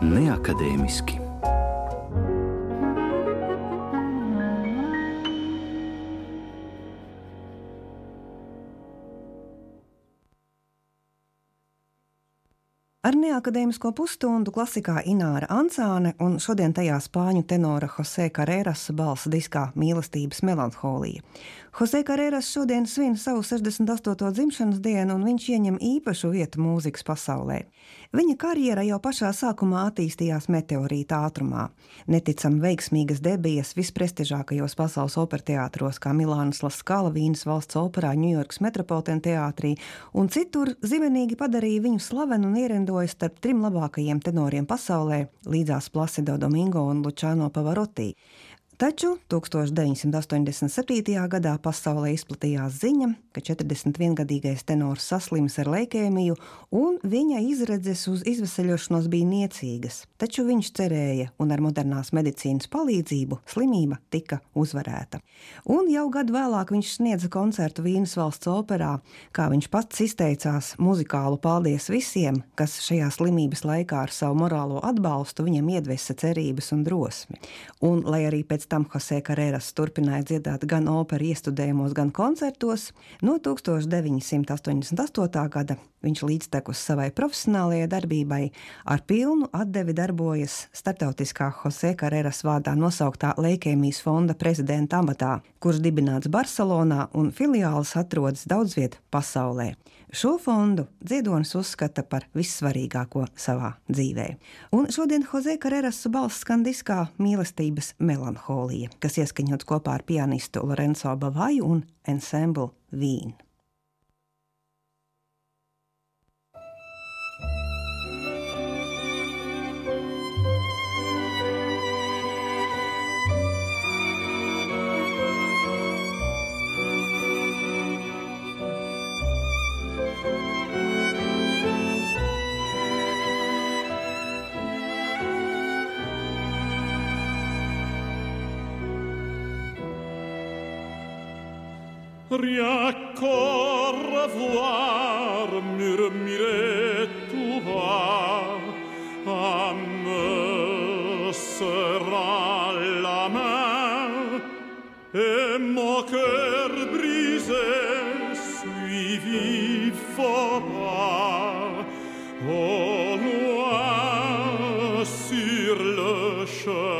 neakadēmiski. Ar neakadēmisko pusstundu klasikā Ināra Ancāne un šodien tajā spāņu tenora Jose Carreras balss diskā Mīlestības melanholija. Jose Carreras šodien svin savu 68. dzimšanas dienu un viņš ieņem īpašu vietu mūzikas pasaulē. Viņa karjera jau pašā sākumā attīstījās meteorīta ātrumā. Neticami veiksmīgas debijas visprestižākajos pasaules operteātros kā Milānas Laskala, Vīnas valsts operā, Ņujorkas Metropolitena teātrī un citur zibenīgi padarīja viņu slavenu un ierendu veidojas starp trim labākajiem tenoriem pasaulē, līdzās Placido Domingo un Lučāno Pavarotti. Taču 1987. gadā pasaulē izplatījās ziņa, ka 41-gadīgais tenors saslims ar leikēmiju, un viņa izredzes uz izvesaļošanos bija niecīgas. Taču viņš cerēja, un ar modernās medicīnas palīdzību slimība tika uzvarēta. Un jau gadu vēlāk viņš sniedza koncertu Vīnas valsts operā, kā viņš pats izteicās, muzikālu paldies visiem, kas šajā slimības laikā ar savu morālo atbalstu viņam iedvesa cerības un drosmi. Un, lai arī pēc tam Jose Carreras turpināja dziedāt gan operu iestudējumos, gan koncertos. No 1988. gada viņš līdztekus savai profesionālajai darbībai ar pilnu atdevi darbojas starptautiskā Jose Carreras vārdā nosauktā Leikēmijas fonda prezidenta amatā, kurš dibināts Barcelonā un filiāls atrodas daudz viet pasaulē. Šo fondu dziedonis uzskata par vissvarīgāko savā dzīvē. Un šodien Jose Carreras balss skan diskā mīlestības melanholija. Kas ieskaņots kopā ar pianistu Lorenzo Bavaju un Ensemble Vīnu. Rien qu'au murmurer-tu vas, à me serrant la main, et mon cœur brisé suivi fort au loin sur le chemin.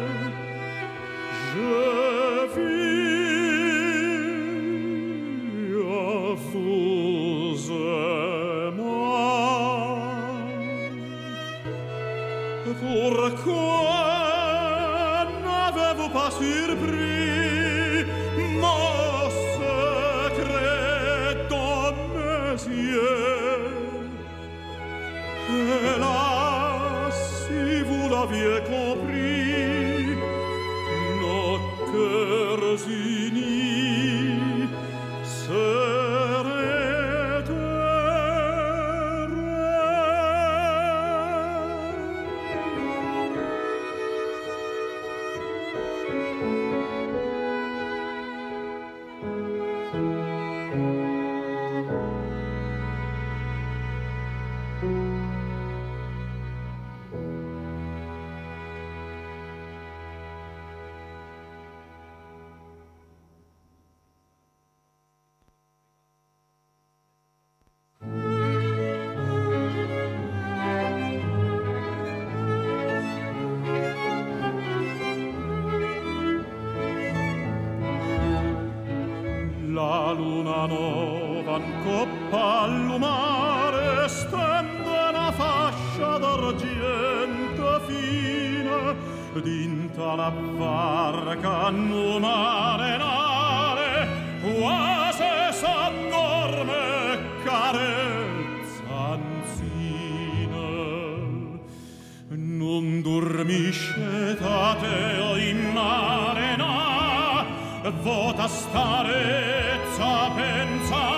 vota starezza pensa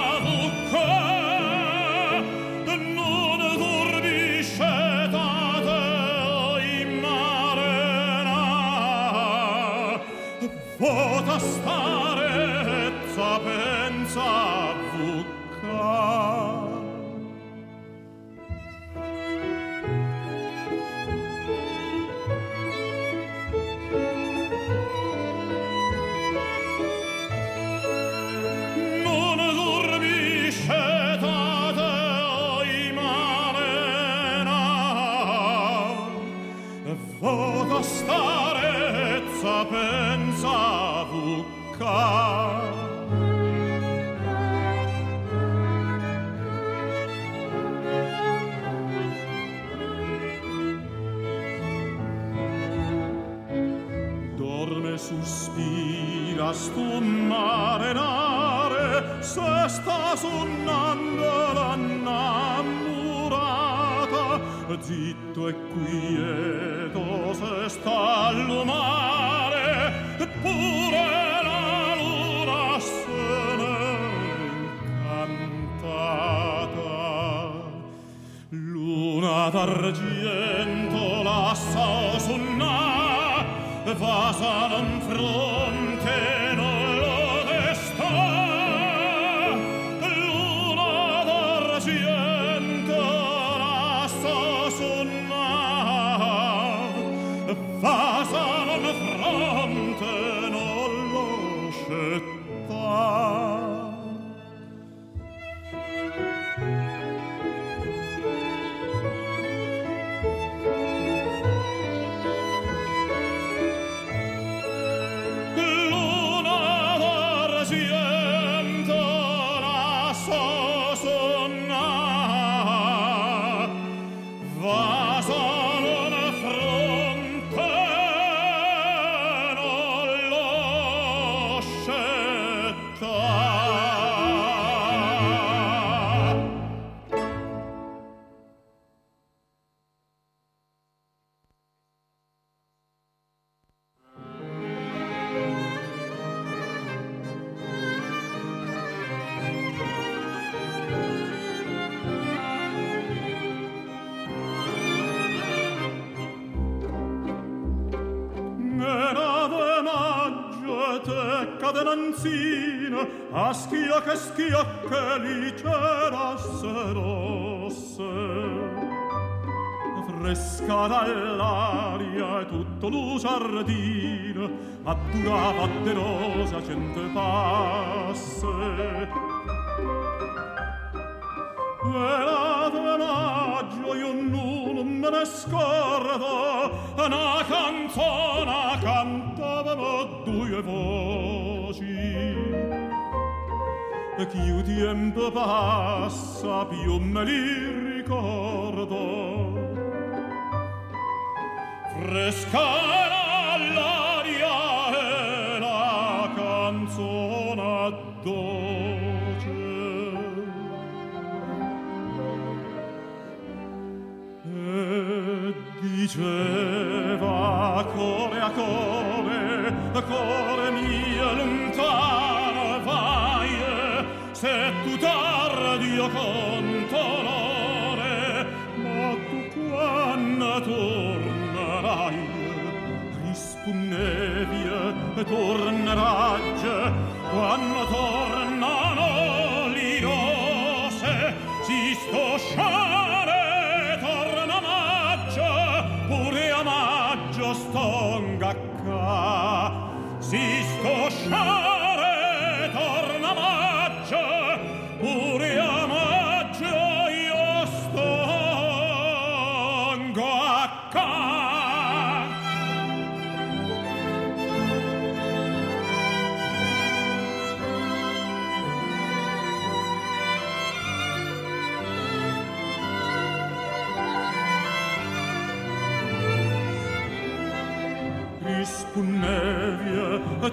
poca starezza pensavu ca Dorme suspiras tu mare se stas un zitto e quieto se sta l'umare pure la luna se n'è incantata. Luna d'argento lassa sausunna vasa non fronte cadenanzina a schia che schiocche licerasse rosse fresca dall'aria e tutto lo giardino addurava de rosa cento passe. Era de maggio io non me ne scordo Una canzona cantavano due voci Ch'io tempo passa più me li ricordo. Fresca l'aria e la canzona dolce. E diceva core a core, core mio tornerà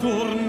Saturn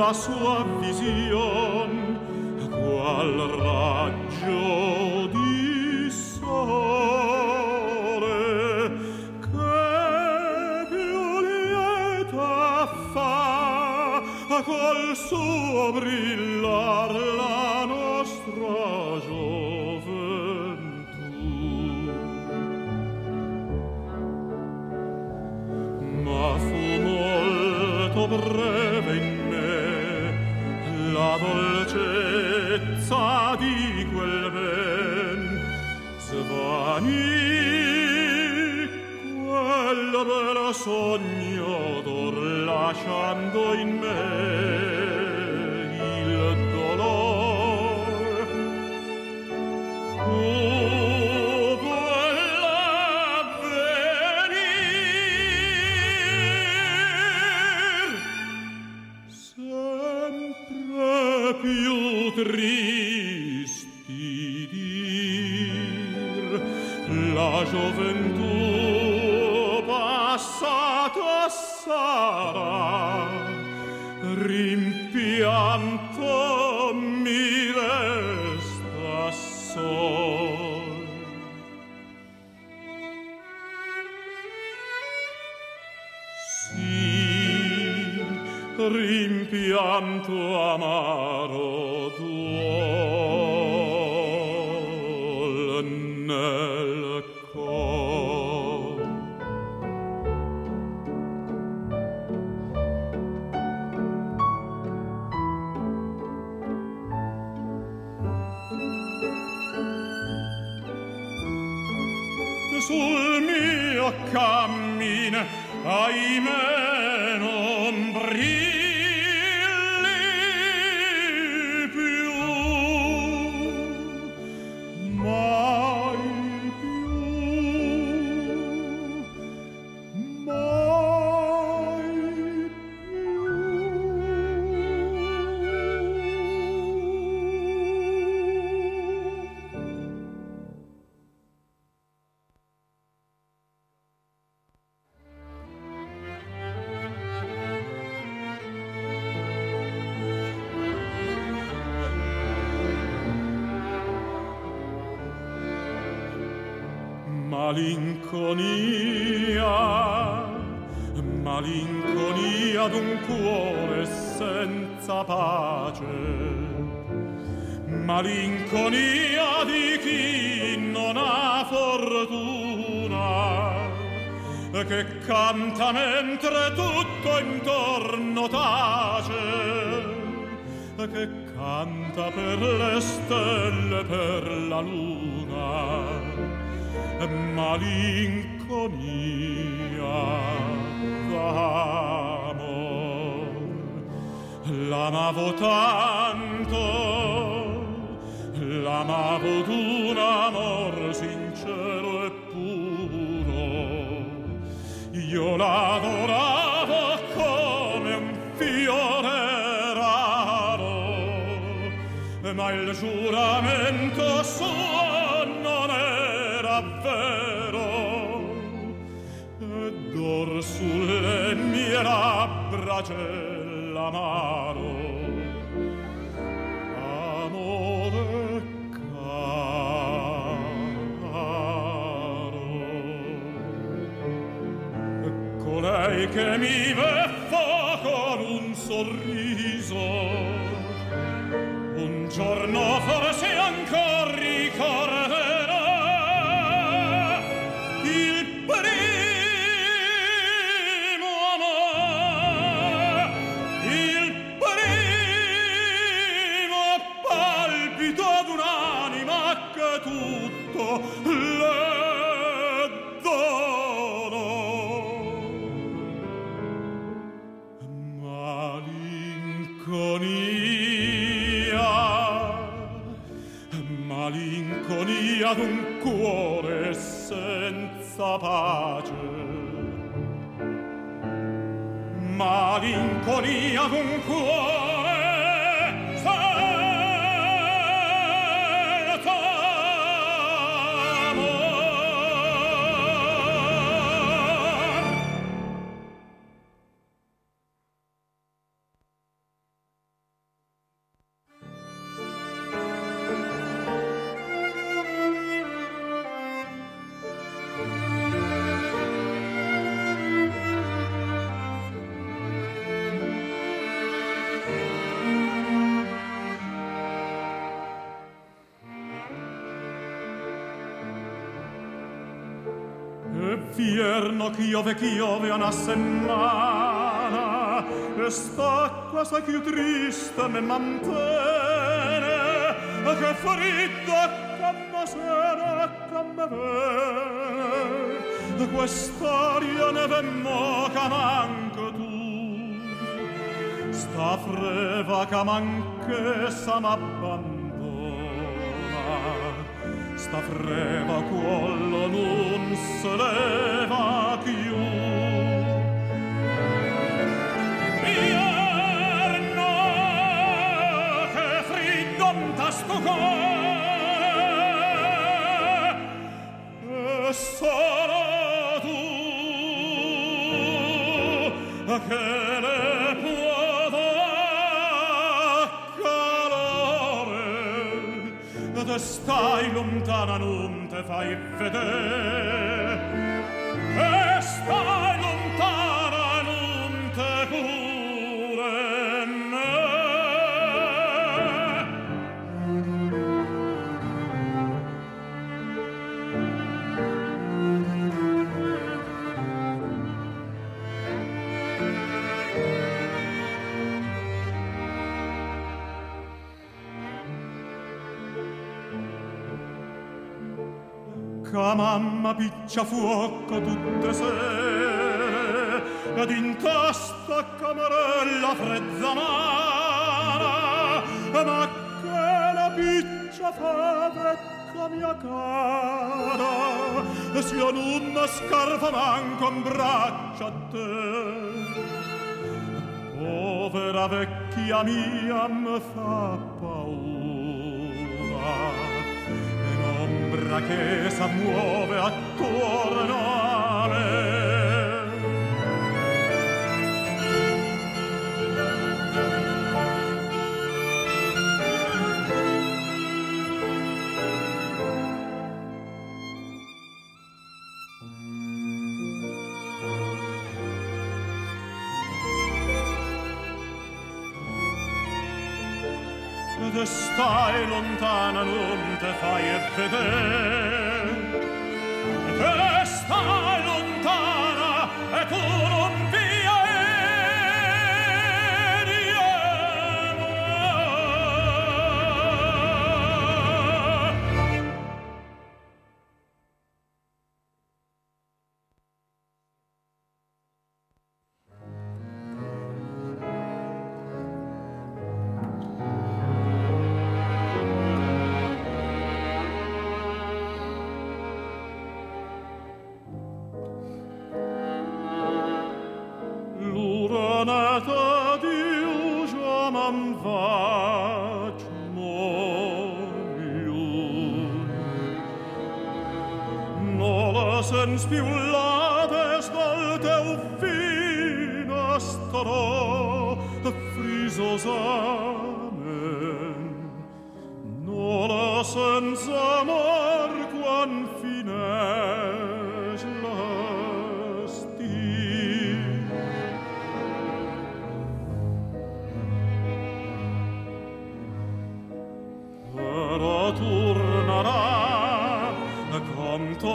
la sua vision qual raggio di sole che più lieta fa col suo brillo sul mio cammin ahimè non brilla. Malinconia d'un cuore senza pace. Malinconia di chi non ha fortuna che canta mentre tutto intorno tace che canta per le stelle per la luna. Malinconia d'amor l'amavo tanto l'amavo d'un amor sincero e puro. Io l'adoravo come un fiore raro ma il giuramento suo non era vero. Ed or sulle mie labbra c'era l'amaro amore caro. Lei che mi beffa con un sorriso. Un giorno forse ancora ricordo ad un cuore senza pace. Malinconia d'un cuore chiove chiove una settimana e stacqua sa più triste me mantene che fredda come sera come vene quest'aria ne vemmoca manco tu. Sta freva che manche sa m'abbandona sta freva quollo non se leva più Pierno che friddon tasto e solo tu che stai lontana non te fai vedere mamma piccia fuoco tutte sere ed in testa camarella frezza mara ma che la piccia fa vecca mia cara. Se io non scarfa manco un braccio a te. Povera vecchia mia me fa paura che s'ammuove attorno un'onta fai e vedere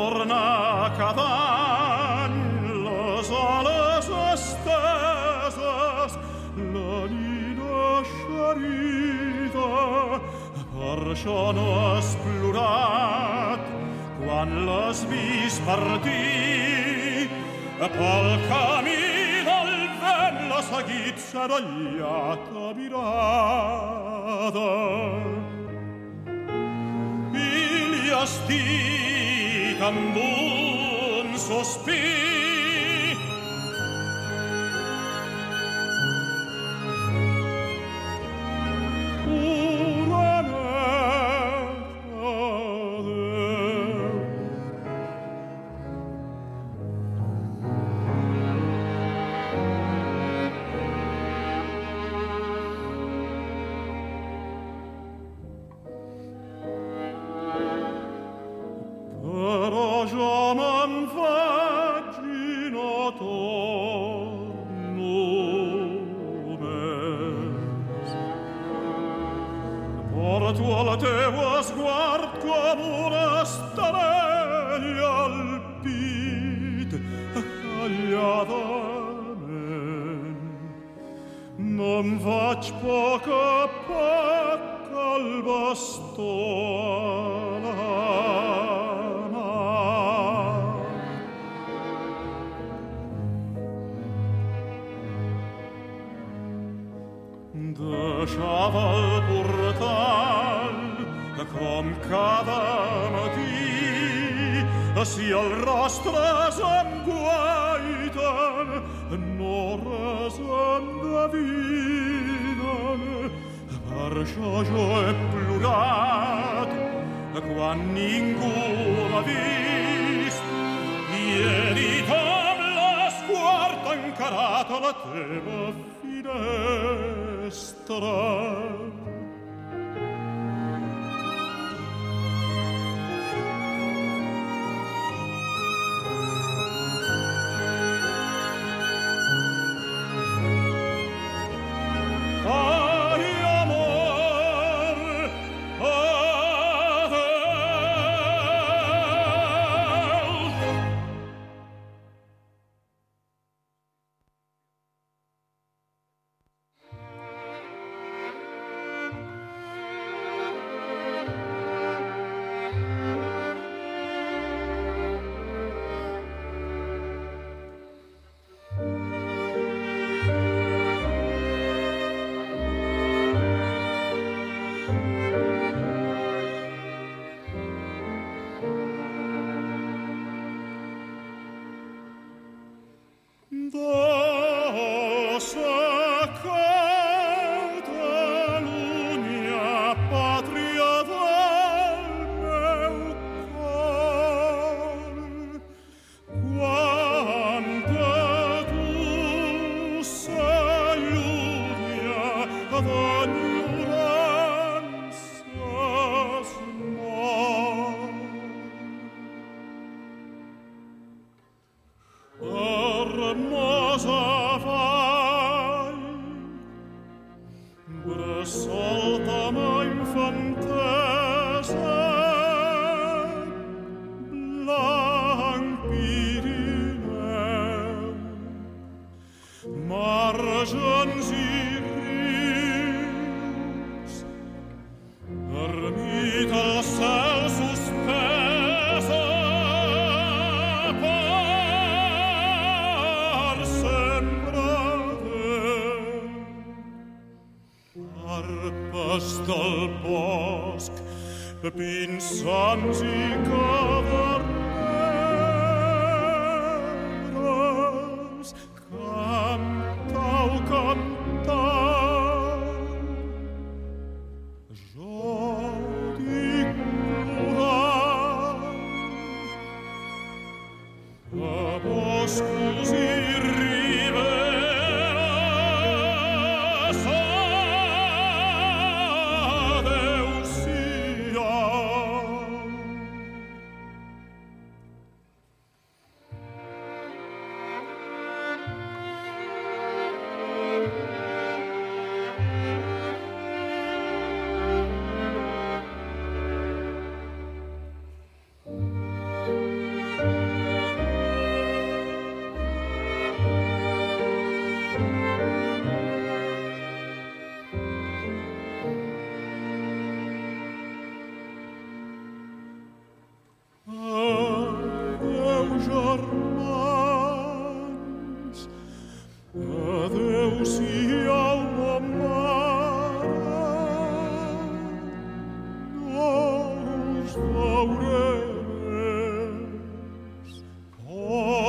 torna cavan los ales esteses. La nina xerida per això no has plorat. Quan l'has vist partir pel camí del vent l'ha seguit serallata mirada. Il has dit cambun sospiro. resem devinam marciajo e plurat qua ninguna vis ieri tam la squarta incarata la teva finestra.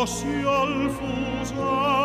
si al fusar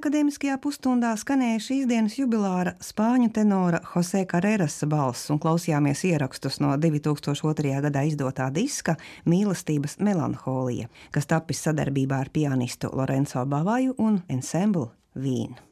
Neakadēmiskajā pusstundā skanēja šīs dienas jubilāra spāņu tenora Jose Carreras balss un klausījāmies ierakstus no 2002. gadā izdotā diska Mīlestības melanholija, kas tapis sadarbībā ar pianistu Lorenzo Bavaju un Ensemble Vīnu.